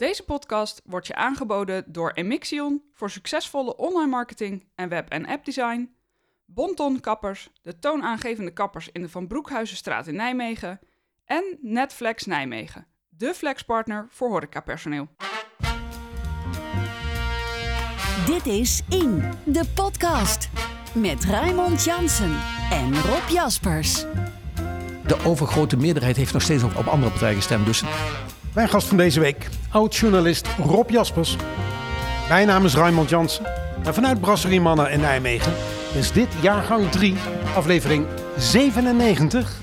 Deze podcast wordt je aangeboden door Emixion voor succesvolle online marketing en web- en appdesign, Bonton Kappers, de toonaangevende kappers in de Van Broekhuizenstraat in Nijmegen en Netflex Nijmegen, de flexpartner voor horecapersoneel. Dit is In, de podcast. Met Raymond Jansen en Rob Jaspers. De overgrote meerderheid heeft nog steeds op, op andere partijen gestemd. Dus Mijn gast van deze week, oud-journalist Rob Jaspers. Mijn naam is Raymond Jansen. En vanuit Brasserie Mannen in Nijmegen is dit jaargang 3, aflevering 97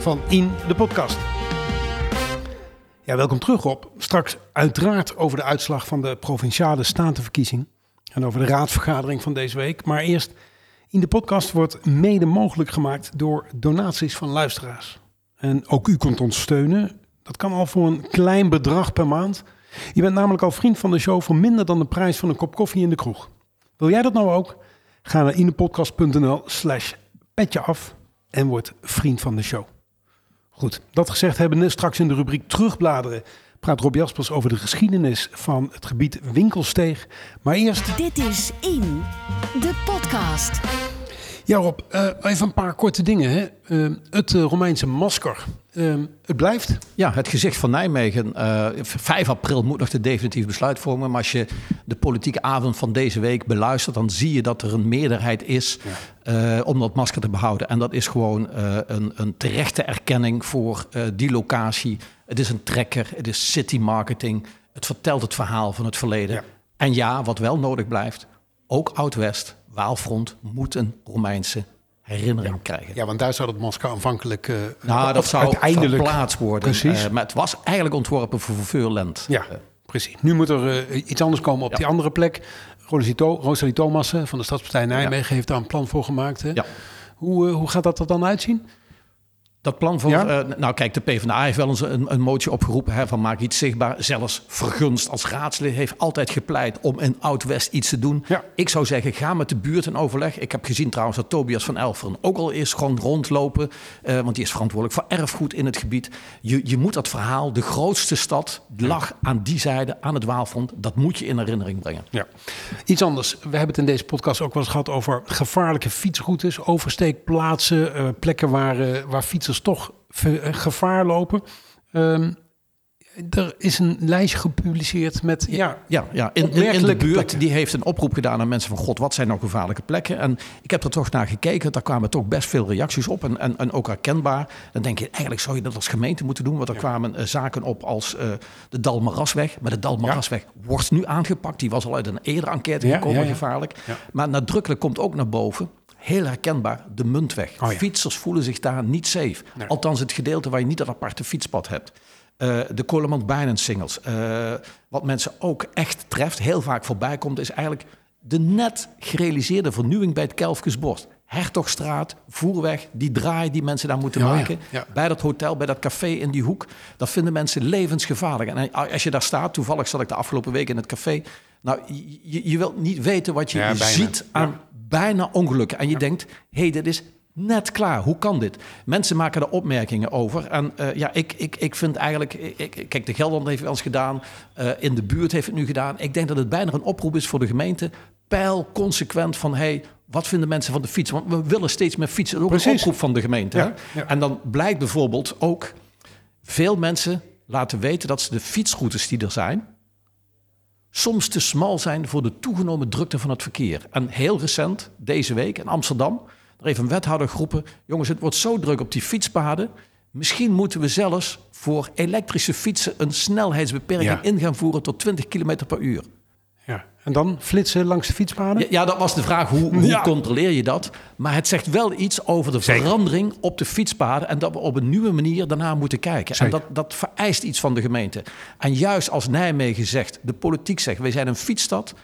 van In de Podcast. Ja, welkom terug Rob. Straks uiteraard over de uitslag van de Provinciale Statenverkiezing. En over de raadsvergadering van deze week. Maar eerst, In de Podcast wordt mede mogelijk gemaakt door donaties van luisteraars. En ook u kunt ons steunen. Dat kan al voor een klein bedrag per maand. Je bent namelijk al vriend van de show voor minder dan de prijs van een kop koffie in de kroeg. Wil jij dat nou ook? Ga naar inepodcast.nl slash petje af en word vriend van de show. Goed, dat gezegd hebbende, straks in de rubriek terugbladeren praat Rob Jaspers over de geschiedenis van het gebied Winkelsteeg. Maar eerst, Dit is In, de podcast. Ja Rob, eh, even een paar korte dingen. Hè. Eh, het eh, Romeinse masker, Eh, het blijft. ja, het gezicht van Nijmegen. eh 5 april moet nog de definitief besluit vormen. Maar als je de politieke avond van deze week beluistert... dan zie je dat er een meerderheid is eh, om dat masker te behouden. En dat is gewoon eh, een, een terechte erkenning voor eh, die locatie. Het is een trekker, het is city marketing. Het vertelt het verhaal van het verleden. Ja. En ja, wat wel nodig blijft... ook Oud-West, Waalfront moet een Romeinse herinnering krijgen. Ja, want daar zou het masker aanvankelijk eh, Nou, dat zou uiteindelijk verplaatst worden. Precies. Eh, maar het was eigenlijk ontworpen voor Verveurland. Ja, precies. Nu moet er eh, iets anders komen op Ja. die andere plek. Rosalie, Tho- Rosalie Thomassen van de Stadspartij Nijmegen heeft daar een plan voor gemaakt. Hè? Ja. Hoe, eh, hoe gaat dat er dan uitzien? Dat plan voor... Ja? eh, nou kijk, de PvdA heeft wel eens een, een motie opgeroepen... Hè, van maak iets zichtbaar. Zelfs vergunst als raadslid heeft altijd gepleit... om in Oud-West iets te doen. Ja. Ik zou zeggen, ga met de buurt in overleg. Ik heb gezien trouwens dat Tobias van Elferen ook al is gewoon rondlopen. eh, want die is verantwoordelijk voor erfgoed in het gebied. Je, je moet dat verhaal, de grootste stad... lag aan die zijde, aan het Waalfront. Dat moet je in herinnering brengen. Ja. Iets anders. We hebben het in deze podcast ook wel eens gehad over gevaarlijke fietsroutes, oversteekplaatsen, eh, plekken waar, waar fietsers toch ve- eh, gevaar lopen. Ehm, er is een lijstje gepubliceerd met ja, Ja, ja. In, in, in de buurt plekken. die heeft een oproep gedaan aan mensen van... God, wat zijn nou gevaarlijke plekken? En ik heb er toch naar gekeken. Daar kwamen toch best veel reacties op. En, en, en ook herkenbaar. Dan denk je, eigenlijk zou je dat als gemeente moeten doen. Want er kwamen eh, zaken op als eh, de Dalmarasweg. Maar de Dalmarasweg wordt nu aangepakt. Die was al uit een eerdere enquête gekomen, ja, gevaarlijk. Maar nadrukkelijk komt ook naar boven... Heel herkenbaar, de Muntweg. Oh ja. Fietsers voelen zich daar niet safe. Nee. Althans, het gedeelte waar je niet dat aparte fietspad hebt. Eh, de Coleman Binance singles. Eh, wat mensen ook echt treft, heel vaak voorbij komt, is eigenlijk de net gerealiseerde vernieuwing bij het Kelfkesbos. Hertogstraat, Voerweg, die draai die mensen daar moeten Ja, maken. ja. Bij dat hotel, bij dat café in die hoek. Dat vinden mensen levensgevaarlijk. En als je daar staat, toevallig zat ik de afgelopen week in het café. Nou, je, wilt niet weten wat je Ja, ziet aan bijna ongelukken. En je denkt, hé, hey, dit is net klaar. Hoe kan dit? Mensen maken er opmerkingen over. En eh, ja, ik, ik, ik vind eigenlijk... Ik, kijk, de Gelderland heeft het wel eens gedaan. eh, in de buurt heeft het nu gedaan. Ik denk dat het bijna een oproep is voor de gemeente. Peil consequent van, hey, wat vinden mensen van de fiets? Want we willen steeds meer fietsen. Dat is ook een oproep van de gemeente. Ja, hè? ja. En dan blijkt bijvoorbeeld ook... Veel mensen laten weten dat ze de fietsroutes die er zijn soms te smal zijn voor de toegenomen drukte van het verkeer. En heel recent, deze week in Amsterdam, er heeft een wethouder geroepen... jongens, het wordt zo druk op die fietspaden... misschien moeten we zelfs voor elektrische fietsen... een snelheidsbeperking Ja. in gaan voeren tot 20 km per uur. En dan flitsen langs de fietspaden? Ja, ja, dat was de vraag, hoe, hoe Ja. controleer je dat? Maar het zegt wel iets over de Zeker. verandering op de fietspaden... en dat we op een nieuwe manier daarna moeten kijken. Zeker. En dat, dat vereist iets van de gemeente. En juist als Nijmegen zegt, de politiek zegt... wij zijn een fietsstad...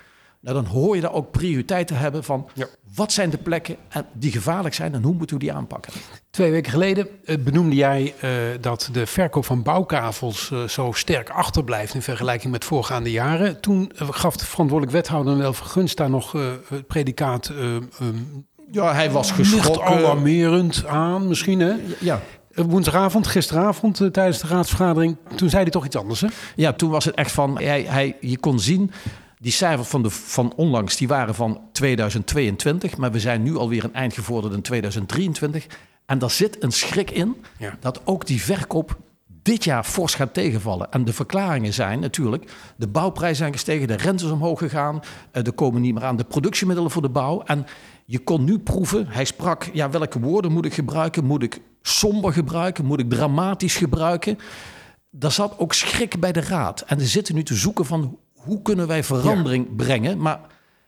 Nou, dan hoor je daar ook prioriteit te hebben van... Ja. wat zijn de plekken en- die gevaarlijk zijn... en hoe moeten we die aanpakken? Twee weken geleden eh, benoemde jij eh, dat de verkoop van bouwkavels eh, zo sterk achterblijft in vergelijking met voorgaande jaren. Toen gaf de verantwoordelijk wethouder wel vergunst daar nog eh, het predicaat eh, ehm, Ja, hij was geschrokken. alarmerend aan, misschien hè? Ja, Woensdagavond, gisteravond, tijdens de raadsvergadering, toen zei hij toch iets anders, hè? Ja, toen was het echt van, hij, hij, je kon zien, die cijfers van, de, van onlangs, die waren van 2022, maar we zijn nu alweer een eind gevorderd in 2023. En daar zit een schrik in Ja. dat ook die verkoop dit jaar fors gaat tegenvallen. En de verklaringen zijn natuurlijk, de bouwprijzen zijn gestegen, de rentes omhoog gegaan, eh, er komen niet meer aan de productiemiddelen voor de bouw. En je kon nu proeven, hij sprak, ja, welke woorden moet ik gebruiken? Moet ik somber gebruiken? Moet ik dramatisch gebruiken? Daar zat ook schrik bij de raad. En ze zitten nu te zoeken van hoe kunnen wij verandering brengen. Maar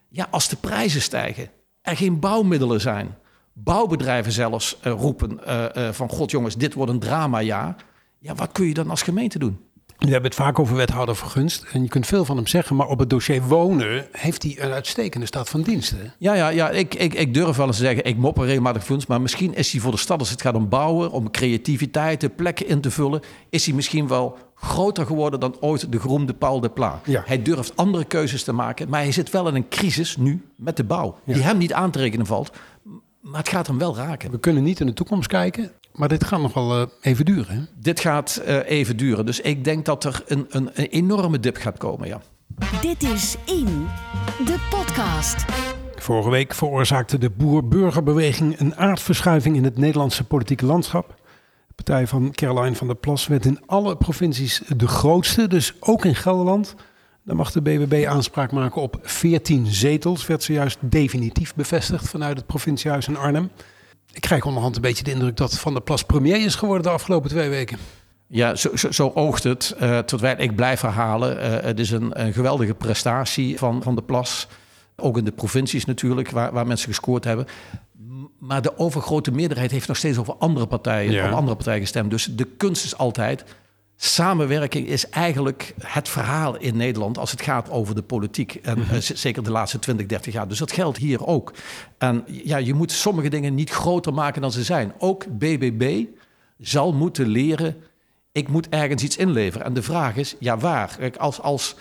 ja, als de prijzen stijgen, er geen bouwmiddelen zijn, bouwbedrijven zelfs eh, roepen eh, eh, van god jongens, dit wordt een dramajaar. Ja, wat kun je dan als gemeente doen? We hebben het vaak over wethouder vergunst. En je kunt veel van hem zeggen, maar op het dossier wonen heeft hij een uitstekende staat van dienst. Hè? Ja, ja, ja ik, ik, ik durf wel eens te zeggen, ik mopper regelmatig funds, maar misschien is hij voor de stad, als het gaat om bouwen, om creativiteit, de plekken in te vullen, is hij misschien wel groter geworden dan ooit de geroemde Paul de Pla. Ja. Hij durft andere keuzes te maken, maar hij zit wel in een crisis nu met de bouw, die hem niet aan te rekenen valt, maar het gaat hem wel raken. We kunnen niet in de toekomst kijken, maar dit gaat nog wel eh, even duren. Hè? Dit gaat eh, even duren, dus ik denk dat er een, een, een enorme dip gaat komen, ja. Dit is In, de podcast. Vorige week veroorzaakte de boer-burgerbeweging een aardverschuiving in het Nederlandse politieke landschap. De partij van Caroline van der Plas werd in alle provincies de grootste, dus ook in Gelderland. Dan mag de BBB aanspraak maken op 14 zetels, werd zojuist definitief bevestigd vanuit het provinciehuis in Arnhem. Ik krijg onderhand een beetje de indruk dat Van der Plas premier is geworden de afgelopen twee weken. Ja, zo, zo, zo oogt het. eh terwijl ik blijf herhalen, eh, het is een, een geweldige prestatie van, van de Plas. Ook in de provincies natuurlijk, waar, waar mensen gescoord hebben. Maar de overgrote meerderheid heeft nog steeds over andere partijen, Ja. op andere partijen gestemd. Dus de kunst is altijd, samenwerking is eigenlijk het verhaal in Nederland als het gaat over de politiek. En eh, z- zeker de laatste 20, 30 jaar. Dus dat geldt hier ook. En ja, je moet sommige dingen niet groter maken dan ze zijn. Ook BBB zal moeten leren ik moet ergens iets inleveren. En de vraag is, ja waar? Als, als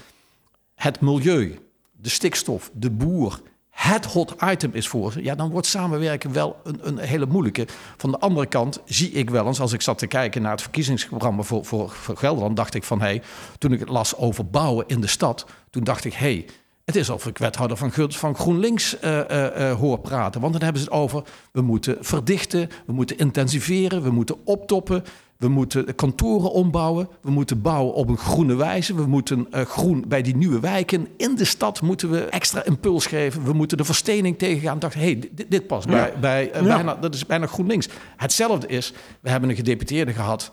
het milieu, de stikstof, de boer het hot item is voor ze... ja, dan wordt samenwerken wel een, een hele moeilijke. Van de andere kant zie ik wel eens... als ik zat te kijken naar het verkiezingsprogramma voor, voor, Gelderland... dacht ik van, hé, hey, toen ik het las over bouwen in de stad... toen dacht ik, hé, hey, het is alsof ik wethouder van, van GroenLinks eh, eh, eh, hoor praten. Want dan hebben ze het over, we moeten verdichten, we moeten intensiveren, we moeten optoppen, we moeten kantoren ombouwen, we moeten bouwen op een groene wijze, we moeten eh, groen bij die nieuwe wijken in de stad moeten we extra impuls geven, we moeten de verstening tegengaan. Ik dacht, hé, hey, dit, dit past bij, bij eh, Ja. bijna, dat is bijna GroenLinks. Hetzelfde is, we hebben een gedeputeerde gehad,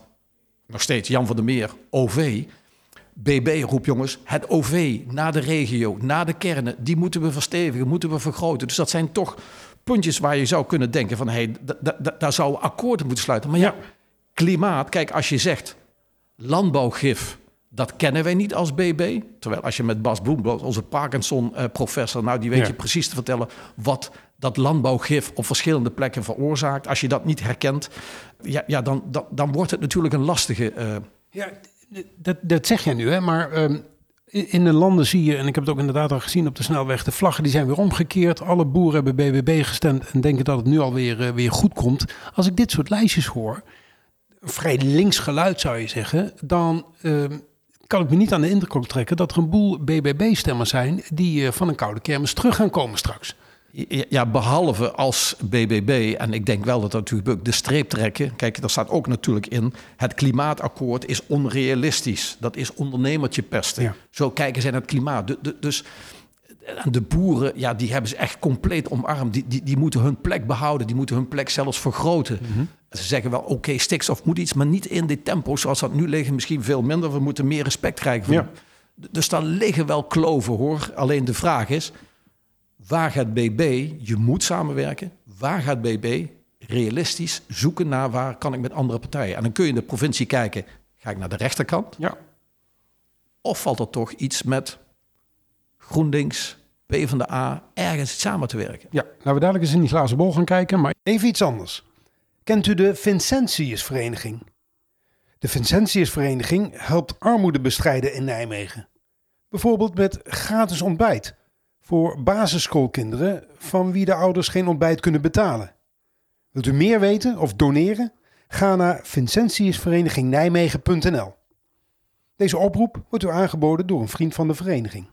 nog steeds Jan van der Meer, OV. BB roep jongens, het OV naar de regio, naar de kernen, die moeten we verstevigen, moeten we vergroten. Dus dat zijn toch puntjes waar je zou kunnen denken van, hé, hey, da- da- da- daar zouden akkoorden moeten sluiten. Maar ja, klimaat, kijk, als je zegt landbouwgif, dat kennen wij niet als BB. Terwijl als je met Bas Bloembloot, onze Parkinson-professor, nou die weet Ja. je precies te vertellen wat dat landbouwgif op verschillende plekken veroorzaakt. Als je dat niet herkent, ja, ja dan, dan, dan wordt het natuurlijk een lastige. eh, Ja, dat, dat zeg jij nu, hè? maar ehm, in de landen zie je, en ik heb het ook inderdaad al gezien op de snelweg, de vlaggen die zijn weer omgekeerd. Alle boeren hebben BBB gestemd en denken dat het nu alweer eh, weer goed komt. Als ik dit soort lijstjes hoor, vrij links geluid zou je zeggen, dan ehm, kan ik me niet aan de indruk trekken dat er een boel BBB-stemmers zijn die eh, van een koude kermis terug gaan komen straks. Ja, behalve als BBB, en ik denk wel dat dat natuurlijk de streep trekken. Kijk, daar staat ook natuurlijk in, het klimaatakkoord is onrealistisch. Dat is ondernemertje pesten. Ja. Zo kijken zij naar het klimaat. De, de- dus de boeren, ja, die hebben ze echt compleet omarmd. Die, die, die moeten hun plek behouden, die moeten hun plek zelfs vergroten. Ze zeggen wel, oké, stikstof moet iets, maar niet in dit tempo zoals dat nu liggen. Misschien veel minder, we moeten meer respect krijgen. Voor Ja. Dus daar liggen wel kloven hoor. Alleen de vraag is, waar gaat BB, je moet samenwerken, waar gaat BB realistisch zoeken naar waar kan ik met andere partijen? En dan kun je in de provincie kijken, ga ik naar de rechterkant? Ja. Of valt er toch iets met GroenLinks, PvdA, ergens samen te werken? Ja, laten we dadelijk eens in die glazen bol gaan kijken, maar even iets anders. Kent u de Vincentiusvereniging? De Vincentiusvereniging helpt armoede bestrijden in Nijmegen. Bijvoorbeeld met gratis ontbijt voor basisschoolkinderen van wie de ouders geen ontbijt kunnen betalen. Wilt u meer weten of doneren? Ga naar vincentiusvereniging Deze oproep wordt u aangeboden door een vriend van de vereniging.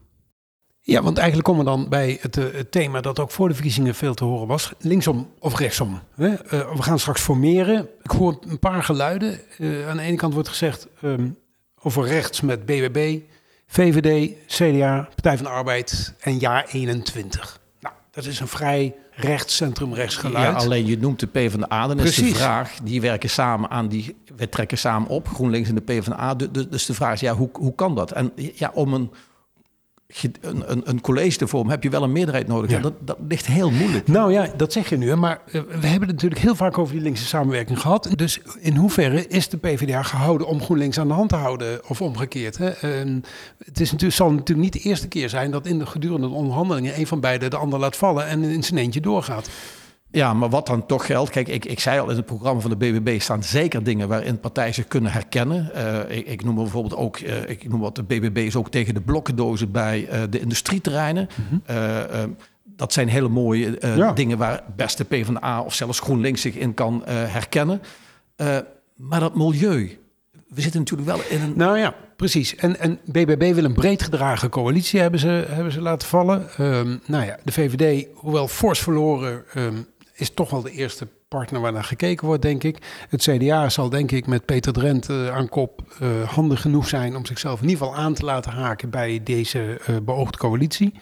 Ja, want eigenlijk komen we dan bij het, eh, het, thema dat ook voor de verkiezingen veel te horen was. Linksom of rechtsom. Hè? Uh, we gaan straks formeren. Ik hoor een paar geluiden. Uh, aan de ene kant wordt gezegd um, over rechts met BBB, VVD, CDA, Partij van de Arbeid en jaar 21. Nou, dat is een vrij rechts, centrum rechts geluid. Ja, alleen je noemt de PvdA, dan is de vraag, die werken samen aan die, we trekken samen op, GroenLinks en de PvdA. Dus de vraag is, ja, hoe, hoe kan dat? En ja, om een een, een, een college te vormen, heb je wel een meerderheid nodig. Ja. Dat, dat ligt heel moeilijk. Nou ja, dat zeg je nu. Maar eh, we hebben het natuurlijk heel vaak over die linkse samenwerking gehad. Dus in hoeverre is de PvdA gehouden om GroenLinks aan de hand te houden? Of omgekeerd. Hè? het is natuurlijk, zal natuurlijk niet de eerste keer zijn dat in de gedurende onderhandelingen een van beiden de ander laat vallen en in zijn eentje doorgaat. Ja, maar wat dan toch geldt. Kijk, ik, ik zei al in het programma van de BBB staan zeker dingen waarin partijen zich kunnen herkennen. Uh, ik, ik, noem bijvoorbeeld ook, uh, ik noem wat de BBB is ook tegen de blokkendozen bij uh, de industrieterreinen. Mm -hmm. dat zijn hele mooie ja. dingen waar best de PvdA of zelfs GroenLinks zich in kan herkennen. maar dat milieu, we zitten natuurlijk wel in een. Nou ja, precies. En, en BBB wil een breed gedragen coalitie, hebben ze, hebben ze laten vallen. Um, nou ja, de VVD, hoewel fors verloren, um, is toch wel de eerste partner waar naar gekeken wordt, denk ik. Het CDA zal, denk ik, met Peter Drent uh, aan kop uh, handig genoeg zijn om zichzelf in ieder geval aan te laten haken bij deze uh, beoogde coalitie.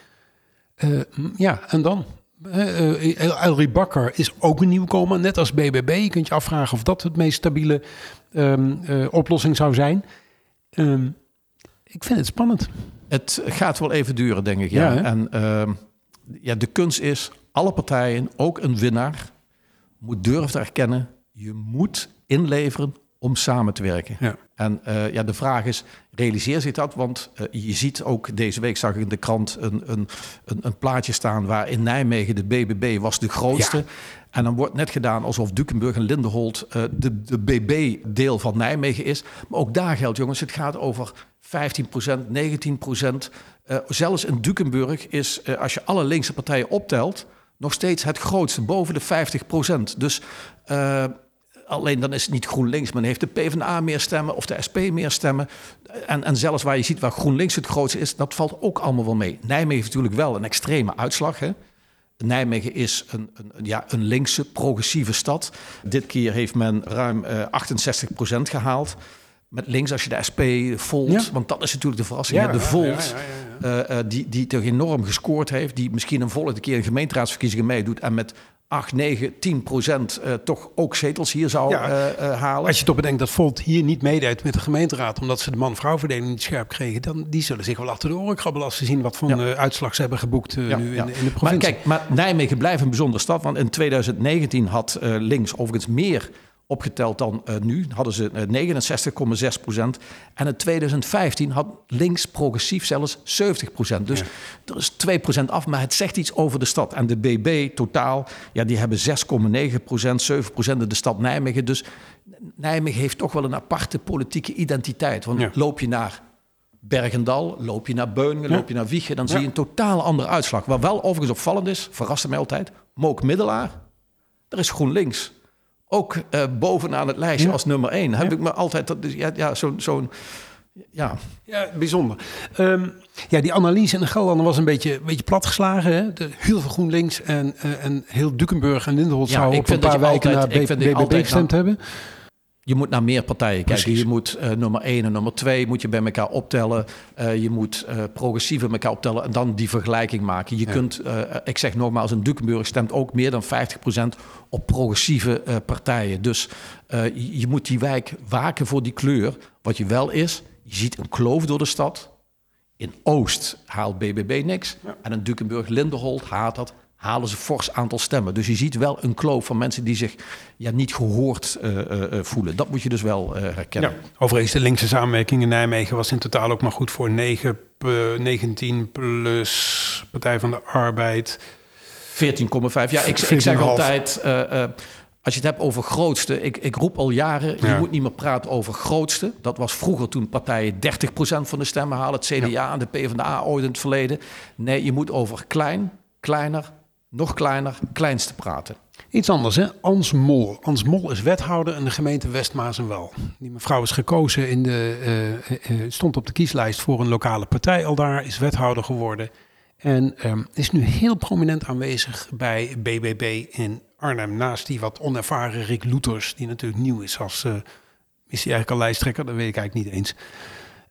ja, en dan? Elrie Bakker is ook een nieuwkomer, net als BBB. Je kunt je afvragen of dat het meest stabiele um, oplossing zou zijn. Um, ik vind het spannend. Het gaat wel even duren, denk ik. Ja. ja en ehm, ja, de kunst is alle partijen, ook een winnaar, moet durven te erkennen, je moet inleveren om samen te werken. Ja. En uh, ja, de vraag is, realiseer zich dat? Want uh, je ziet ook, deze week zag ik in de krant een, een, een, een, plaatje staan... waar in Nijmegen de BBB was de grootste. Ja. En dan wordt net gedaan alsof Dukenburg en Lindenholt uh, de, de BB-deel van Nijmegen is. Maar ook daar geldt, jongens, het gaat over 15% 19% zelfs in Dukenburg is, als je alle linkse partijen optelt nog steeds het grootste, boven de 50 procent. Dus uh, alleen dan is het niet GroenLinks, maar heeft de PvdA meer stemmen of de SP meer stemmen. En, en zelfs waar je ziet waar GroenLinks het grootste is, dat valt ook allemaal wel mee. Nijmegen heeft natuurlijk wel een extreme uitslag. Hè? Nijmegen is een, een, ja, een linkse, progressieve stad. Dit keer heeft men ruim uh, 68 procent gehaald met links als je de SP Volt, want dat is natuurlijk de verrassing. Ja, de Volt, ja, uh, uh, die, die toch enorm gescoord heeft, die misschien een volgende keer in gemeenteraadsverkiezingen meedoet en met 8, 9, 10 procent uh, toch ook zetels hier zou halen. Als je toch bedenkt dat Volt hier niet meedeed met de gemeenteraad, omdat ze de man-vrouw verdeling niet scherp kregen, dan die zullen zich wel achter de oren krabbelen als ze zien wat voor uitslag ze hebben geboekt nu in, in, de provincie. Maar kijk, maar Nijmegen blijft een bijzondere stad, want in 2019 had links overigens meer opgeteld dan uh, nu. Hadden ze uh, 69,6 procent. En in 2015 had links progressief zelfs 70 procent. Dus er is 2 procent af, maar het zegt iets over de stad. En de BB totaal, ja, die hebben 6,9 procent, 7 procent in de stad Nijmegen. Dus Nijmegen heeft toch wel een aparte politieke identiteit. Want ja. loop je naar Bergendal, loop je naar Beuningen, ja. loop je naar Wiegen... dan zie je een totaal andere uitslag. Wat wel overigens opvallend is, verraste mij altijd... Mook Middelaar, er is GroenLinks ook uh, bovenaan het lijstje ja. als nummer één. Heb ja. ik me altijd dat, dus, ja, ja, zo'n. Zo ja. ja, bijzonder. Um, ja, die analyse in de Gelderland was een beetje, een beetje platgeslagen. Hè? De, heel veel GroenLinks en, uh, en heel Dukenburg en Lindenholt ja, zouden op een paar wijken altijd, naar BBB gestemd hebben. Je moet naar meer partijen kijken. Precies. Je moet uh, nummer 1 en nummer 2 moet je bij elkaar optellen. Uh, je moet uh, progressief bij elkaar optellen en dan die vergelijking maken. Je ja. kunt, ik zeg nogmaals, een Dukenburg stemt ook meer dan 50% op progressieve partijen. Dus je, je moet die wijk waken voor die kleur. Wat je wel is, je ziet een kloof door de stad. In Oost haalt BBB niks. Ja. En in Dukenburg-Lindenholt haalt dat halen ze fors aantal stemmen. Dus je ziet wel een kloof van mensen die zich ja, niet gehoord uh, uh, voelen. Dat moet je dus wel uh, herkennen. Ja, overigens, de linkse samenwerking in Nijmegen was in totaal ook maar goed voor 9, 19 plus Partij van de Arbeid. 14,5. Ja, ik, ik zeg altijd... als je het hebt over grootste, ik, ik roep al jaren, ja. je moet niet meer praten over grootste. Dat was vroeger toen partijen 30% van de stemmen halen, het CDA ja. en de PvdA ooit in het verleden. Nee, je moet over klein, kleiner, nog kleiner, kleinste praten. Iets anders, hè? Ans Mol. Ans Mol is wethouder in de gemeente Westmaas en Wel. Die mevrouw is gekozen in de, uh, uh, stond op de kieslijst voor een lokale partij al daar, is wethouder geworden. En um, is nu heel prominent aanwezig bij BBB in Arnhem. Naast die wat onervaren Rick Loeters, die natuurlijk nieuw is als... Is hij eigenlijk al lijsttrekker? Dat weet ik eigenlijk niet eens.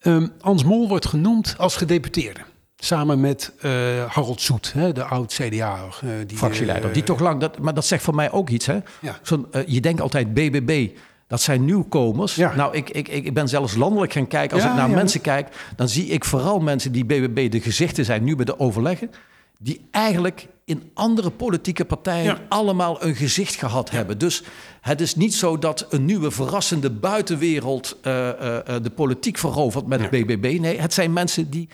Um, Ans Mol wordt genoemd als gedeputeerde. Samen met uh, Harold Zoet, hè, de oud-CDA. Uh, die, Fractieleider. Uh, die toch lang, dat, maar dat zegt voor mij ook iets. Hè? Ja. Zo je denkt altijd BBB, dat zijn nieuwkomers. Ja. Nou, ik, ik, ik ben zelfs landelijk gaan kijken. Als ja, ik naar mensen kijk, dan zie ik vooral mensen die BBB de gezichten zijn nu bij de overleggen. Die eigenlijk in andere politieke partijen allemaal een gezicht gehad hebben. Dus het is niet zo dat een nieuwe verrassende buitenwereld de politiek verovert met het BBB. Nee, het zijn mensen die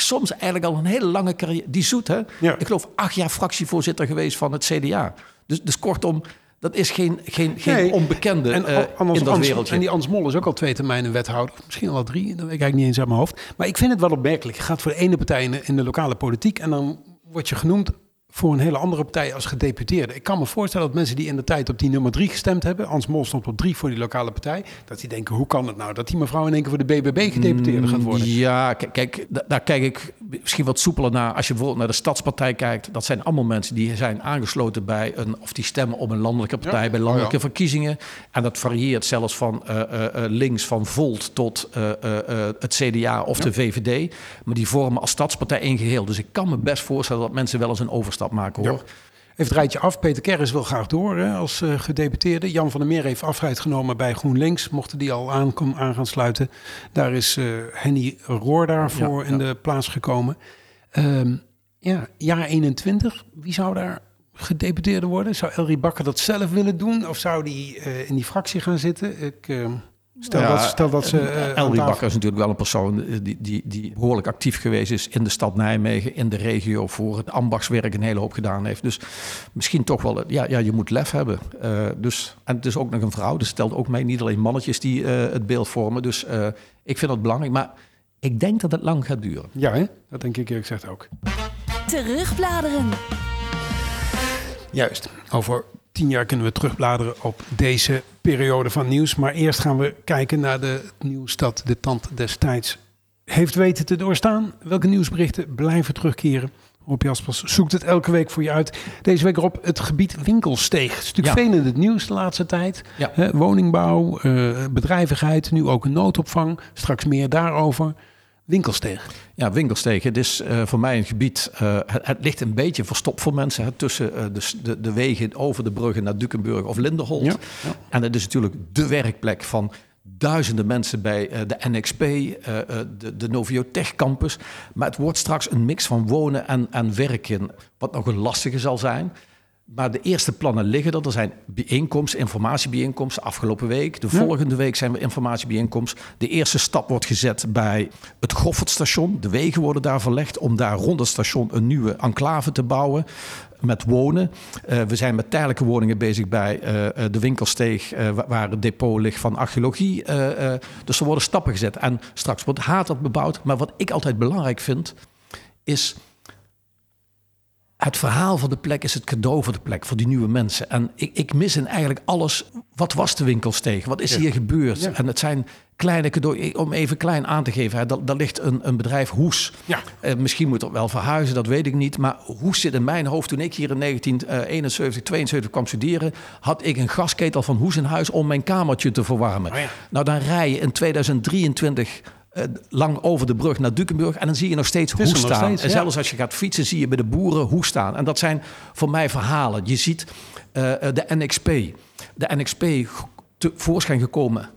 soms eigenlijk al een hele lange carrière. Die zoet, hè? Ja. Ik geloof acht jaar fractievoorzitter geweest van het CDA. Dus, dus kortom, dat is geen, geen, geen onbekende en, uh, in dat wereldje. En die Ans Mol is ook al twee termijnen wethouder. Misschien al drie, dat weet ik eigenlijk niet eens uit mijn hoofd. Maar ik vind het wel opmerkelijk. Je gaat voor de ene partij in de, in de lokale politiek... en dan word je genoemd voor een hele andere partij als gedeputeerde. Ik kan me voorstellen dat mensen die in de tijd op die nummer drie gestemd hebben, Ans Mol stond op drie voor die lokale partij, dat die denken, hoe kan het nou dat die mevrouw in één keer voor de BBB gedeputeerde gaat worden? Ja, kijk, daar kijk ik misschien wat soepeler naar. Als je bijvoorbeeld naar de Stadspartij kijkt, dat zijn allemaal mensen die zijn aangesloten bij een, of die stemmen op een landelijke partij, bij landelijke oh verkiezingen. En dat varieert zelfs van uh, uh, links van Volt tot uh, het CDA of de VVD. Maar die vormen als Stadspartij één geheel. Dus ik kan me best voorstellen dat mensen wel eens een overstap maken hoor. Even het rijtje af. Peter Kerris wil graag door hè, als uh, gedeputeerde. Jan van der Meer heeft afscheid genomen bij GroenLinks. Mochten die al aan, aan gaan sluiten. Daar is uh, Henny Roor daarvoor ja, in de plaats gekomen. Um, ja, jaar 21. Wie zou daar gedeputeerde worden? Zou Elrie Bakker dat zelf willen doen? Of zou die uh, in die fractie gaan zitten? Ik... Uh, Stel, ja, dat, stel dat ze. Uh, Elrie Bakker is natuurlijk wel een persoon die, die, die behoorlijk actief geweest is in de stad Nijmegen, in de regio, voor het ambachtswerk een hele hoop gedaan heeft. Dus misschien toch wel, ja, ja je moet lef hebben. Uh, dus, en het is ook nog een vrouw, dus stelt ook mee, niet alleen mannetjes die uh, het beeld vormen. Dus ik vind dat belangrijk. Maar ik denk dat het lang gaat duren. Ja, hè? dat denk ik eerlijk gezegd ook. Terugbladeren. Juist, over tien jaar kunnen we terugbladeren op deze periode van nieuws. Maar eerst gaan we kijken naar de nieuws dat de tand destijds heeft weten te doorstaan. Welke nieuwsberichten blijven terugkeren? Rob Jaspers zoekt het elke week voor je uit. Deze week op het gebied Winkelsteeg. Het natuurlijk veel in het nieuws de laatste tijd. Ja. woningbouw, uh, bedrijvigheid, nu ook een noodopvang. Straks meer daarover. Winkelsteeg. Ja, Winkelsteeg. Het is uh, voor mij een gebied. Uh, het, het, ligt een beetje verstopt voor mensen. Hè, tussen uh, de, de, de, wegen over de bruggen naar Dukenburg of Linderholt. Ja, ja. En het is natuurlijk de werkplek van duizenden mensen bij de NXP, de, de Noviotech campus. Maar het wordt straks een mix van wonen en, en werken. Wat nog een lastige zal zijn. Maar de eerste plannen liggen er. Er zijn bijeenkomsten, informatiebijeenkomsten afgelopen week. De volgende week zijn er informatiebijeenkomsten. De eerste stap wordt gezet bij het Goffertstation. De wegen worden daar verlegd om daar rond het station een nieuwe enclave te bouwen. Met wonen. Uh, we zijn met tijdelijke woningen bezig bij uh, de winkelsteeg, uh, waar het depot ligt van archeologie. dus er worden stappen gezet. En straks wordt Hatert bebouwd. Maar wat ik altijd belangrijk vind, is het verhaal van de plek is het cadeau voor de plek, voor die nieuwe mensen. En ik, ik mis in eigenlijk alles. Wat was de winkelsteeg? Wat is hier gebeurd? En het zijn kleine cadeaus. Om even klein aan te geven, hè, daar, ligt een, een bedrijf Hoes. Ja. Uh, misschien moet het wel verhuizen, dat weet ik niet. Maar Hoes zit in mijn hoofd. Toen ik hier in 1971, 72 kwam studeren, had ik een gasketel van Hoes in huis om mijn kamertje te verwarmen. Oh. Nou, dan rij je in 2023 uh, lang over de brug naar Dukenburg. En dan zie je nog steeds hoe staan. Steeds, en zelfs als je gaat fietsen, zie je bij de boeren hoe staan. En dat zijn voor mij verhalen. Je ziet uh, de NXP. De NXP tevoorschijn gekomen.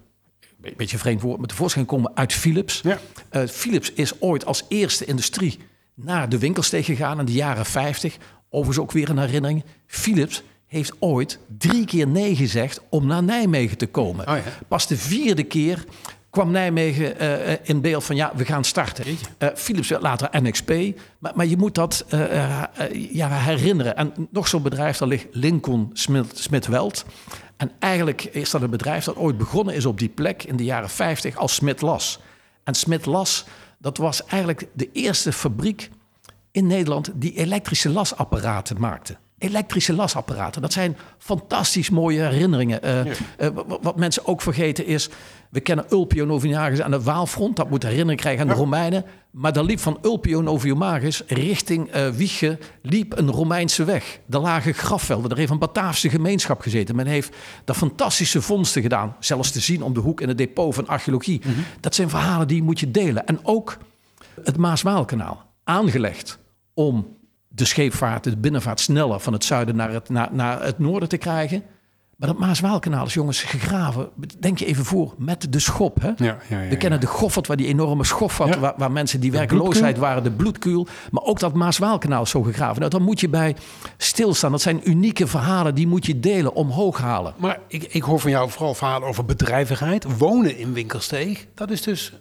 Een beetje vreemd woord, maar tevoorschijn gekomen uit Philips. Ja. Uh, Philips is ooit als eerste industrie naar de winkelsteeg gegaan in de jaren 50. Overigens ook weer een herinnering. Philips heeft ooit drie keer nee gezegd om naar Nijmegen te komen. Oh ja. Pas de vierde keer kwam Nijmegen uh, in beeld van ja, we gaan starten. Uh, Philips werd later NXP, maar, maar je moet dat uh, ja, herinneren. En nog zo'n bedrijf, daar ligt Lincoln Smith Weld. En eigenlijk is dat een bedrijf dat ooit begonnen is op die plek in de jaren 50 als Smit Las. En Smit Las, dat was eigenlijk de eerste fabriek in Nederland die elektrische lasapparaten maakte. Elektrische lasapparaten. Dat zijn fantastisch mooie herinneringen. Eh, eh, wa- wat mensen ook vergeten is... We kennen Ulpio Noviomagus aan de Waalfront. Dat moet herinnering krijgen aan de Romeinen. Maar daar liep van Ulpio Noviomagus richting Wiege... liep een Romeinse weg. Er lagen grafvelden. Er heeft een Bataafse gemeenschap gezeten. Men heeft daar fantastische vondsten gedaan. Zelfs te zien om de hoek in het depot van archeologie. Dat zijn verhalen die moet je delen. En ook het Maas-Waalkanaal. Aangelegd om de scheepvaart, de binnenvaart sneller van het zuiden naar het, naar, naar het noorden te krijgen. Maar dat Maas-Waalkanaal is jongens gegraven, denk je even voor, met de schop. Hè? Ja, ja, ja, We kennen de Goffert, waar die enorme schoffert, Ja. waar, waar mensen die werkeloosheid waren, de bloedkuil. Maar ook dat Maas-Waalkanaal is zo gegraven. Nou, dan moet je bij stilstaan. Dat zijn unieke verhalen, die moet je delen, omhoog halen. Maar ik, ik hoor van jou vooral verhalen over bedrijvigheid. Wonen in Winkelsteeg, dat is dus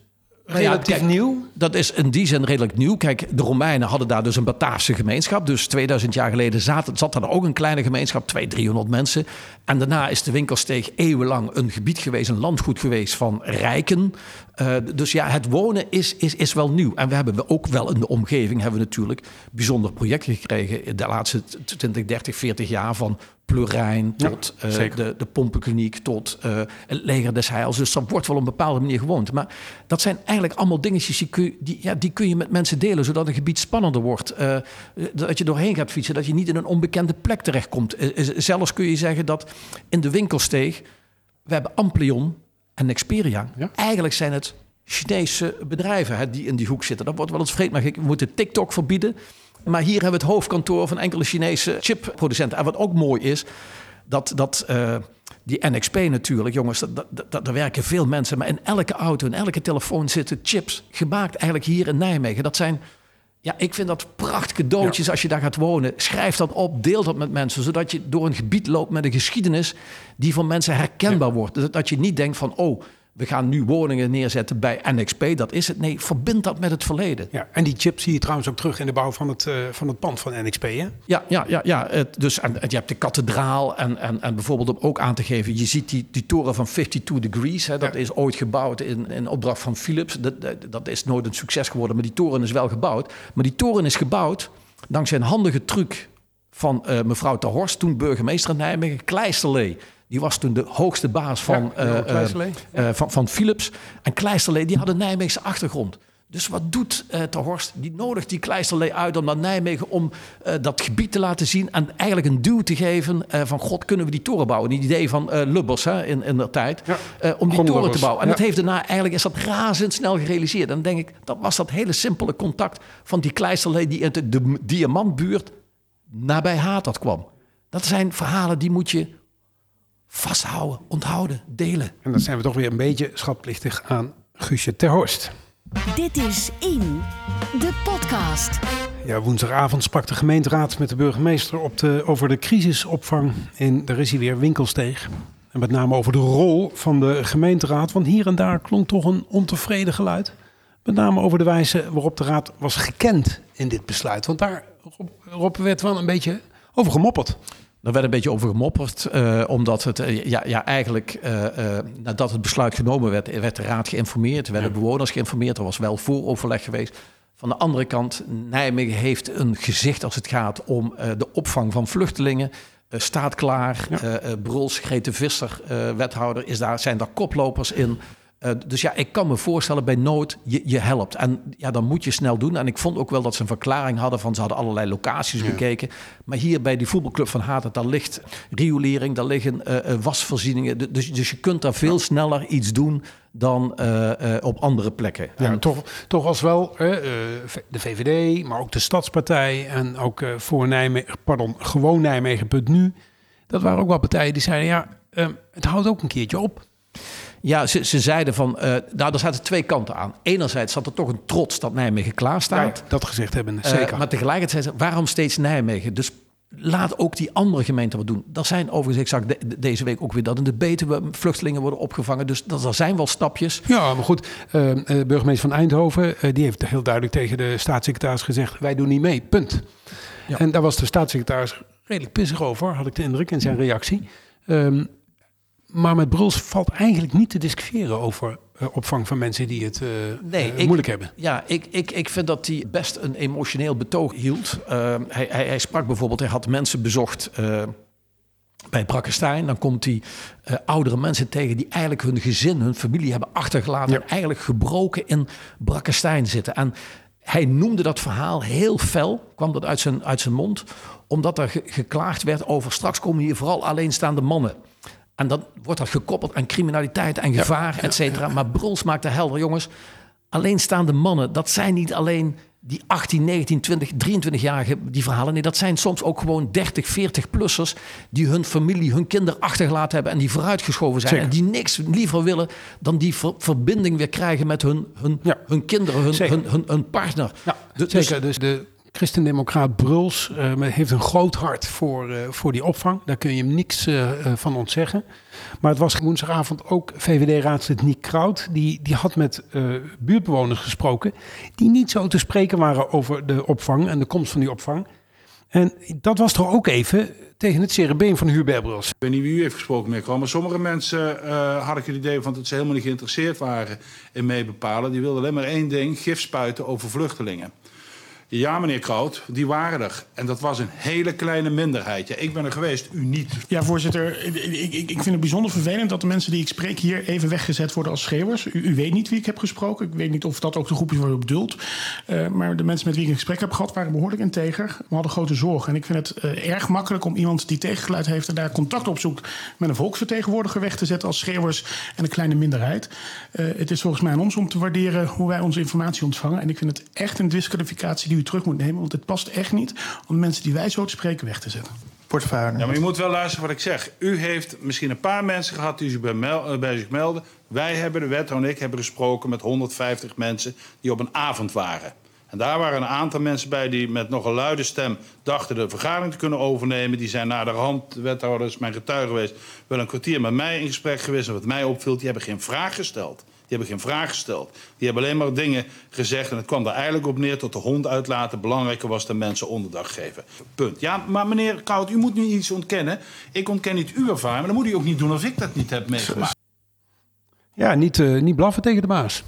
Ja, relatief kijk, nieuw. Dat is in die zin redelijk nieuw. Kijk, de Romeinen hadden daar dus een Bataafse gemeenschap. Dus 2000 jaar geleden zat, zat daar ook een kleine gemeenschap, 200, 300 mensen. En daarna is de Winkelsteeg eeuwenlang een gebied geweest, een landgoed geweest van rijken. Eh, dus ja, het wonen is, is, is wel nieuw. En we hebben ook wel in de omgeving hebben we natuurlijk bijzondere projecten gekregen in de laatste 20, 30, 40 jaar van Plurijn tot eh, de, de pompenkliniek tot eh, het leger des heils. Dus dat wordt wel op een bepaalde manier gewoond. Maar dat zijn eigenlijk allemaal dingetjes die kun, je- die, ja, die kun je met mensen delen, zodat een gebied spannender wordt. Eh, dat je doorheen gaat fietsen, dat je niet in een onbekende plek terechtkomt. Zelfs kun je zeggen dat in de winkelsteeg, we hebben Amplion en Xperia. Ja. Eigenlijk zijn het Chinese bedrijven hè, die in die hoek zitten. Dat wordt wel eens vreemd, maar we moeten TikTok verbieden. Maar hier hebben we het hoofdkantoor van enkele Chinese chipproducenten. En wat ook mooi is, dat, dat eh, die NXP natuurlijk, jongens, dat, daar werken veel mensen. Maar in elke auto, in elke telefoon zitten chips. Gemaakt eigenlijk hier in Nijmegen. Dat zijn, ja, ik vind dat prachtige cadeautjes als je daar gaat wonen. Schrijf dat op, deel dat met mensen. Zodat je door een gebied loopt met een geschiedenis die voor mensen herkenbaar wordt. Dat, dat je niet denkt van, oh, we gaan nu woningen neerzetten bij NXP. Dat is het. Nee, verbind dat met het verleden. Ja, en die chip zie je trouwens ook terug in de bouw van het, eh, van het pand van NXP. Hè? Ja, ja, ja, ja. Het, dus, en, en je hebt de kathedraal en, en, en bijvoorbeeld om ook aan te geven... je ziet die, die toren van 52 Degrees. Hè, dat Ja. is ooit gebouwd in, in opdracht van Philips. Dat, dat, dat is nooit een succes geworden, maar die toren is wel gebouwd. Maar die toren is gebouwd dankzij een handige truc van eh, mevrouw Ter Horst... toen burgemeester in Nijmegen, Kleisterlee. Die was toen de hoogste baas van, Ja, eh, eh, eh, van, van Philips. En Kleisterlee, die had een Nijmeegse achtergrond. Dus wat doet eh Ter Horst? Die nodigt die Kleisterlee uit om naar Nijmegen... om eh, dat gebied te laten zien en eigenlijk een duw te geven... eh, van god, kunnen we die toren bouwen? Die idee van eh, Lubbers hè, in, in de tijd. Ja. eh, om die toren te bouwen. En ja. dat heeft daarna eigenlijk is dat razendsnel gerealiseerd. En dan denk ik, dat was dat hele simpele contact... van die Kleisterlee die in de, de diamantbuurt nabij Hatert kwam. Dat zijn verhalen die moet je vasthouden, onthouden, delen. En dan zijn we toch weer een beetje schatplichtig aan Guusje ter Horst. Dit is In, de podcast. Ja, woensdagavond sprak de gemeenteraad met de burgemeester op de, over de crisisopvang in, daar is hij weer, Winkelsteeg. En met name over de rol van de gemeenteraad, want hier en daar klonk toch een ontevreden geluid. Met name over de wijze waarop de raad was gekend in dit besluit. Want daar Rob, Rob, werd wel een beetje over gemopperd. Er werd een beetje over gemopperd, eh, omdat het eh, ja, ja, eigenlijk eh, nadat het besluit genomen werd, werd de raad geïnformeerd, werden bewoners geïnformeerd. Er was wel vooroverleg geweest. Van de andere kant, Nijmegen heeft een gezicht als het gaat om de opvang van vluchtelingen. Staat klaar. Ja. Bruls, Grete Visser, wethouder, is daar, zijn daar koplopers in. Eh, dus ja, ik kan me voorstellen bij nood, je, je helpt. En ja, dan moet je snel doen. En ik vond ook wel dat ze een verklaring hadden van ze hadden allerlei locaties bekeken. Maar hier bij die voetbalclub van Haten, daar ligt riolering, daar liggen eh, eh, wasvoorzieningen. Du- Dus, dus je kunt daar veel sneller iets doen dan op andere plekken. Ja, En- toch, toch als wel de VVD, maar ook de Stadspartij en ook voor Nijmegen, pardon, gewoon Nijmegen.nu. Dat waren ook wel partijen die zeiden, ja, eh, het houdt ook een keertje op. Ja, ze, ze zeiden van, eh nou, er zaten twee kanten aan. Enerzijds zat er toch een trots dat Nijmegen klaar staat. dat gezegd hebben, Eh, zeker. maar tegelijkertijd, zei ze, waarom steeds Nijmegen? Dus laat ook die andere gemeenten wat doen. Er zijn overigens, ik zag de- de- deze week ook weer dat in de Betuwe vluchtelingen worden opgevangen. Dus dat, er zijn wel stapjes. ja, maar goed, de burgemeester van Eindhoven, die heeft heel duidelijk tegen de staatssecretaris gezegd, wij doen niet mee, punt. Ja. En daar was de staatssecretaris redelijk pissig over, had ik de indruk in zijn reactie. Ehm, maar met Bruls valt eigenlijk niet te discussiëren over eh, opvang van mensen die het eh, Nee, eh, ik- moeilijk hebben. Ja, ik, ik, ik vind dat hij best een emotioneel betoog hield. Eh, hij, hij, hij sprak bijvoorbeeld, hij had mensen bezocht bij Brakkestein. Dan komt hij oudere mensen tegen die eigenlijk hun gezin, hun familie hebben achtergelaten. Ja. En eigenlijk gebroken in Brakkestein zitten. En hij noemde dat verhaal heel fel, kwam dat uit zijn, uit zijn mond. Omdat er ge- geklaagd werd over straks komen hier vooral alleenstaande mannen. En dan wordt dat gekoppeld aan criminaliteit en gevaar, et cetera. Maar Bruls maakte helder, jongens. Alleenstaande mannen, dat zijn niet alleen die 18, 19, 20, 23-jarigen, die verhalen. Nee, dat zijn soms ook gewoon 30, 40-plussers... die hun familie, hun kinderen achtergelaten hebben... en die vooruitgeschoven zijn. Zeker. En die niks liever willen dan die ver- verbinding weer krijgen... met hun, hun, Ja. hun kinderen, hun, hun, hun, hun partner. Ja, Dus- dus- zeker. Dus de christendemocraat Bruls eh, heeft een groot hart voor, eh, voor die opvang. Daar kun je hem niks eh, van ontzeggen. Maar het was woensdagavond ook VVD-raadslid Niek Kraut. Die, die had met buurtbewoners gesproken... die niet zo te spreken waren over de opvang en de komst van die opvang. En dat was toch ook even tegen het zere been van Hubert Bruls. Ik weet niet wie u heeft gesproken, meneer maar sommige mensen eh, had ik het idee van dat ze helemaal niet geïnteresseerd waren in meebepalen. Die wilden alleen maar één ding, gif spuiten over vluchtelingen. Ja, meneer Kroot, die waren er. En dat was een hele kleine minderheid. Ik ben er geweest, u niet. Ja, voorzitter. Ik, ik, ik vind het bijzonder vervelend dat de mensen die ik spreek hier even weggezet worden als schreeuwers. U, u weet niet wie ik heb gesproken. Ik weet niet of dat ook de groep is waar u op bedoelt. Eh, maar de mensen met wie ik een gesprek heb gehad waren behoorlijk integer. We hadden grote zorgen. En ik vind het eh, erg makkelijk om iemand die tegengeluid heeft en daar contact op zoekt met een volksvertegenwoordiger weg te zetten als schreeuwers en een kleine minderheid. Eh, het is volgens mij aan ons om te waarderen hoe wij onze informatie ontvangen. En ik vind het echt een disqualificatie die u terug moet nemen. Want het past echt niet om de mensen die wij zo te spreken weg te zetten. Ja, maar je moet wel luisteren wat ik zeg. U heeft misschien een paar mensen gehad die zich bij, mel- eh, bij zich melden. Wij hebben, de wethouder en ik, hebben gesproken met 150 mensen die op een avond waren. En daar waren een aantal mensen bij die met nog een luide stem dachten de vergadering te kunnen overnemen. Die zijn naar de hand, de wethouder is mijn getuige geweest, wel een kwartier met mij in gesprek geweest. En wat mij opviel, die hebben geen vraag gesteld. Die hebben geen vraag gesteld. Die hebben alleen maar dingen gezegd. En het kwam er eigenlijk op neer tot de hond uitlaten. Belangrijker was de mensen onderdak geven. Punt. Ja, maar meneer Koud, u moet nu iets ontkennen. Ik ontken niet uw ervaring. Maar dan moet u ook niet doen of ik dat niet heb meegemaakt. Ja, niet, eh, niet blaffen tegen de baas.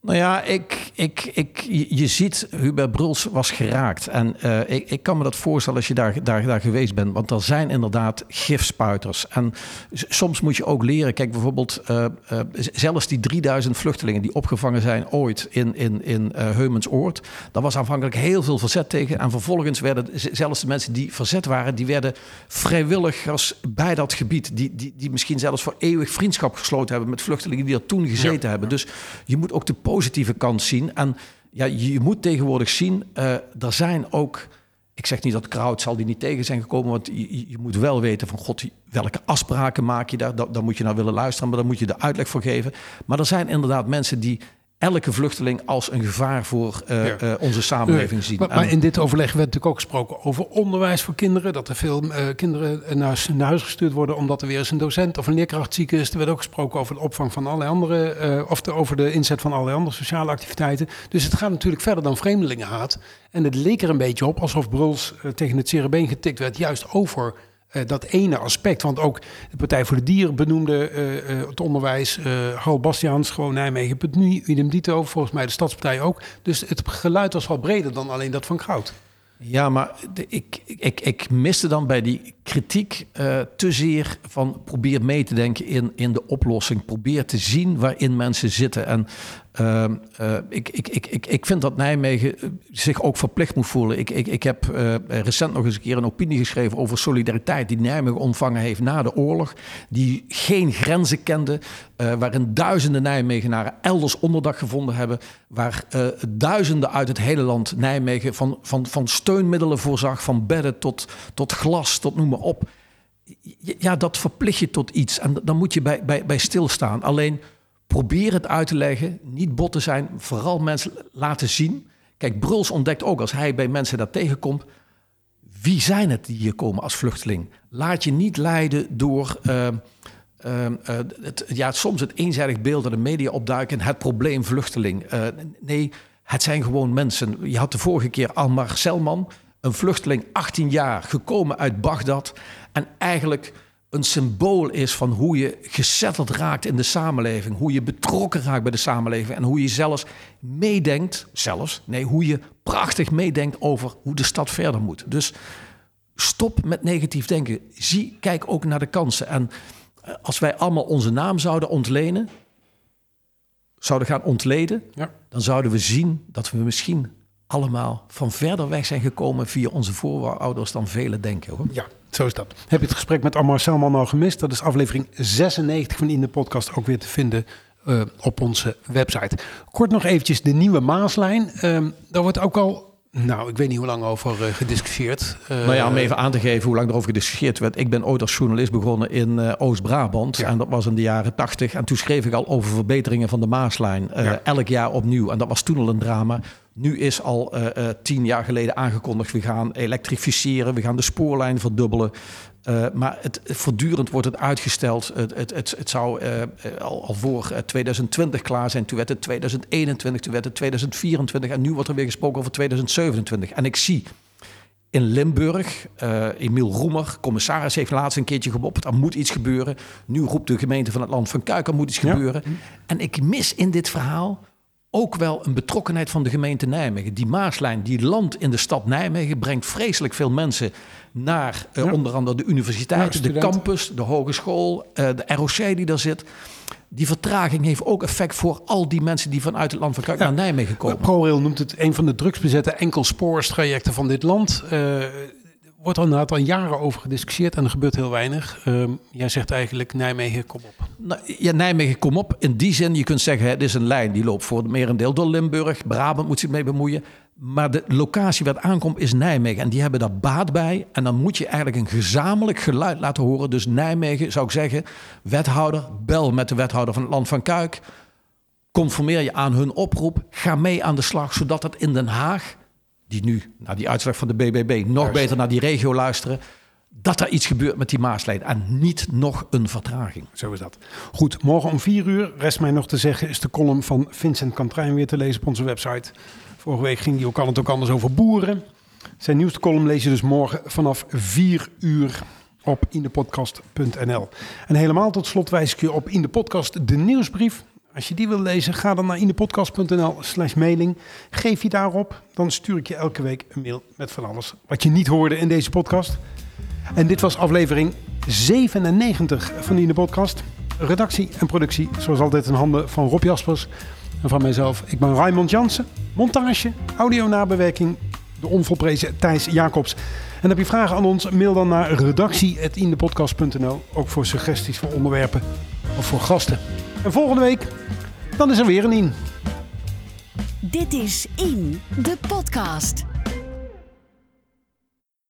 Nou ja, ik, ik, ik, je ziet, Hubert Bruls was geraakt. En eh, ik, ik kan me dat voorstellen als je daar, daar, daar geweest bent. Want er zijn inderdaad gifspuiters. En soms moet je ook leren. Kijk, bijvoorbeeld eh, eh, zelfs die 3000 vluchtelingen die opgevangen zijn ooit in, in, in Heumensoord. Daar was aanvankelijk heel veel verzet tegen. En vervolgens werden zelfs de mensen die verzet waren... die werden vrijwilligers bij dat gebied. Die, die, die misschien zelfs voor eeuwig vriendschap gesloten hebben... met vluchtelingen die er toen gezeten hebben. Dus je moet ook de positieve kant zien. En ja, je moet tegenwoordig zien, eh er zijn ook... Ik zeg niet dat Kraut zal die niet tegen zijn gekomen, want je, je- moet wel weten van god, welke afspraken maak je daar? Dan moet je naar willen luisteren, maar dan moet je de uitleg voor geven. Maar er zijn inderdaad mensen die elke vluchteling als een gevaar voor eh, Ja. eh, onze samenleving zien. Maar, maar in dit overleg werd natuurlijk ook gesproken over onderwijs voor kinderen. Dat er veel eh, kinderen naar, naar huis gestuurd worden omdat er weer eens een docent of een leerkracht ziek is. Er werd ook gesproken over de opvang van allerlei andere, of de, over de inzet van allerlei andere sociale activiteiten. Dus het gaat natuurlijk verder dan vreemdelingenhaat. En het leek er een beetje op alsof Bruls tegen het zere been getikt werd, juist over eh, dat ene aspect. Want ook de Partij voor de Dieren benoemde eh, eh, het onderwijs. eh Hal Bastiaans, gewoon Nijmegen, nu, idem dito. Volgens mij de Stadspartij ook. Dus het geluid was wel breder dan alleen dat van Kraut. Ja, maar ik, ik, ik miste dan bij die kritiek te zeer van probeer mee te denken in, in de oplossing. Probeer te zien waarin mensen zitten. En ehm, eh, ik, ik, ik, ik, vind dat Nijmegen eh, zich ook verplicht moet voelen. Ik, ik, ik heb eh, recent nog eens een keer een opinie geschreven over solidariteit die Nijmegen ontvangen heeft na de oorlog. Die geen grenzen kende. waarin duizenden Nijmegenaren elders onderdak gevonden hebben. Waar duizenden uit het hele land Nijmegen van, van, van steunmiddelen voorzag. Van bedden tot, tot glas, tot noem maar op. Ja, dat verplicht je tot iets. En dan moet je bij, bij, bij stilstaan. Alleen probeer het uit te leggen. Niet bot te zijn. Vooral mensen laten zien. Kijk, Bruls ontdekt ook als hij bij mensen daar tegenkomt. Wie zijn het die hier komen als vluchteling? Laat je niet leiden door eh, eh, eh, het, ja, soms het eenzijdig beeld dat de media opduiken. Het probleem vluchteling. Nee, het zijn gewoon mensen. Je had de vorige keer Almar Selman, een vluchteling, 18 jaar, gekomen uit Bagdad. En eigenlijk een symbool is van hoe je gezetteld raakt in de samenleving. Hoe je betrokken raakt bij de samenleving. En hoe je zelfs meedenkt, zelfs, nee, hoe je prachtig meedenkt over hoe de stad verder moet. Dus stop met negatief denken. Zie, kijk ook naar de kansen. En eh, als wij allemaal onze naam zouden ontlenen, zouden gaan ontleden, Ja. dan zouden we zien dat we misschien allemaal van verder weg zijn gekomen via onze voorouders dan velen denken. Hoor. Ja, zo is dat. Heb je het gesprek met Ammar Selman al gemist? Dat is aflevering 96 van In de Podcast ook weer te vinden eh, op onze website. Kort nog eventjes de nieuwe Maaslijn. Ehm, daar wordt ook al, nou, ik weet niet hoe lang over eh, gediscussieerd. Eh, Nou ja, om even aan te geven hoe lang erover gediscussieerd werd. Ik ben ooit als journalist begonnen in eh, Oost-Brabant. Ja. En dat was in de jaren tachtig. En toen schreef ik al over verbeteringen van de Maaslijn. eh, Ja. Elk jaar opnieuw. En dat was toen al een drama. Nu is al eh, eh, tien jaar geleden aangekondigd. We gaan elektrificeren. We gaan de spoorlijn verdubbelen. Eh, maar het, voortdurend wordt het uitgesteld. Het, het, het, het zou al, al voor eh, 2020 klaar zijn. Toen werd het 2021. Toen werd het 2024. En nu wordt er weer gesproken over 2027. En ik zie in Limburg. Emiel Roemer, commissaris, heeft laatst een keertje gemopperd. Er moet iets gebeuren. Nu roept de gemeente van het land van Kuik, er moet iets Ja. gebeuren. En ik mis in dit verhaal ook wel een betrokkenheid van de gemeente Nijmegen. Die Maaslijn, die land in de stad Nijmegen, brengt vreselijk veel mensen naar eh, Ja. onder andere de Ja, universiteit, de campus, de hogeschool, eh, de ROC die daar zit. Die vertraging heeft ook effect voor al die mensen die vanuit het land van Kuik Ja. naar Nijmegen komen. ProRail noemt het een van de drugsbezette enkelsporstrajecten van dit land. Eh, wordt al inderdaad al jaren over gediscussieerd en er gebeurt heel weinig. Ehm, jij zegt eigenlijk Nijmegen, kom op. Nou, ja, Nijmegen, kom op. In die zin, je kunt zeggen, het is een lijn die loopt voor het merendeel door Limburg. Brabant moet zich mee bemoeien. Maar de locatie waar het aankomt is Nijmegen. En die hebben daar baat bij. En dan moet je eigenlijk een gezamenlijk geluid laten horen. Dus Nijmegen, zou ik zeggen, wethouder, bel met de wethouder van het Land van Kuik. Conformeer je aan hun oproep. Ga mee aan de slag, zodat het in Den Haag, die nu naar die uitslag van de BBB nog beter naar die regio luisteren, dat er iets gebeurt met die Maaslijn. En niet nog een vertraging. Zo is dat. Goed, morgen om vier uur, rest mij nog te zeggen, is de column van Vincent Kantrijn weer te lezen op onze website. Vorige week ging die ook al het ook anders over boeren. Zijn nieuwste column lees je dus morgen vanaf 4 uur op indepodcast.nl. En helemaal tot slot wijs ik je op in de podcast de nieuwsbrief. Als je die wil lezen, ga dan naar indepodcast.nl slash mailing. Geef je daarop, dan stuur ik je elke week een mail met van alles wat je niet hoorde in deze podcast. En dit was aflevering 97 van in podcast. Redactie en productie, zoals altijd in handen van Rob Jaspers en van mijzelf. Ik ben Raymond Jansen. Montage, audio nabewerking, de onvolprezen Thijs Jacobs. En heb je vragen aan ons, mail dan naar redactie.indepodcast.nl. Ook voor suggesties voor onderwerpen of voor gasten. En volgende week, dan is er weer een in. Dit is In, de podcast.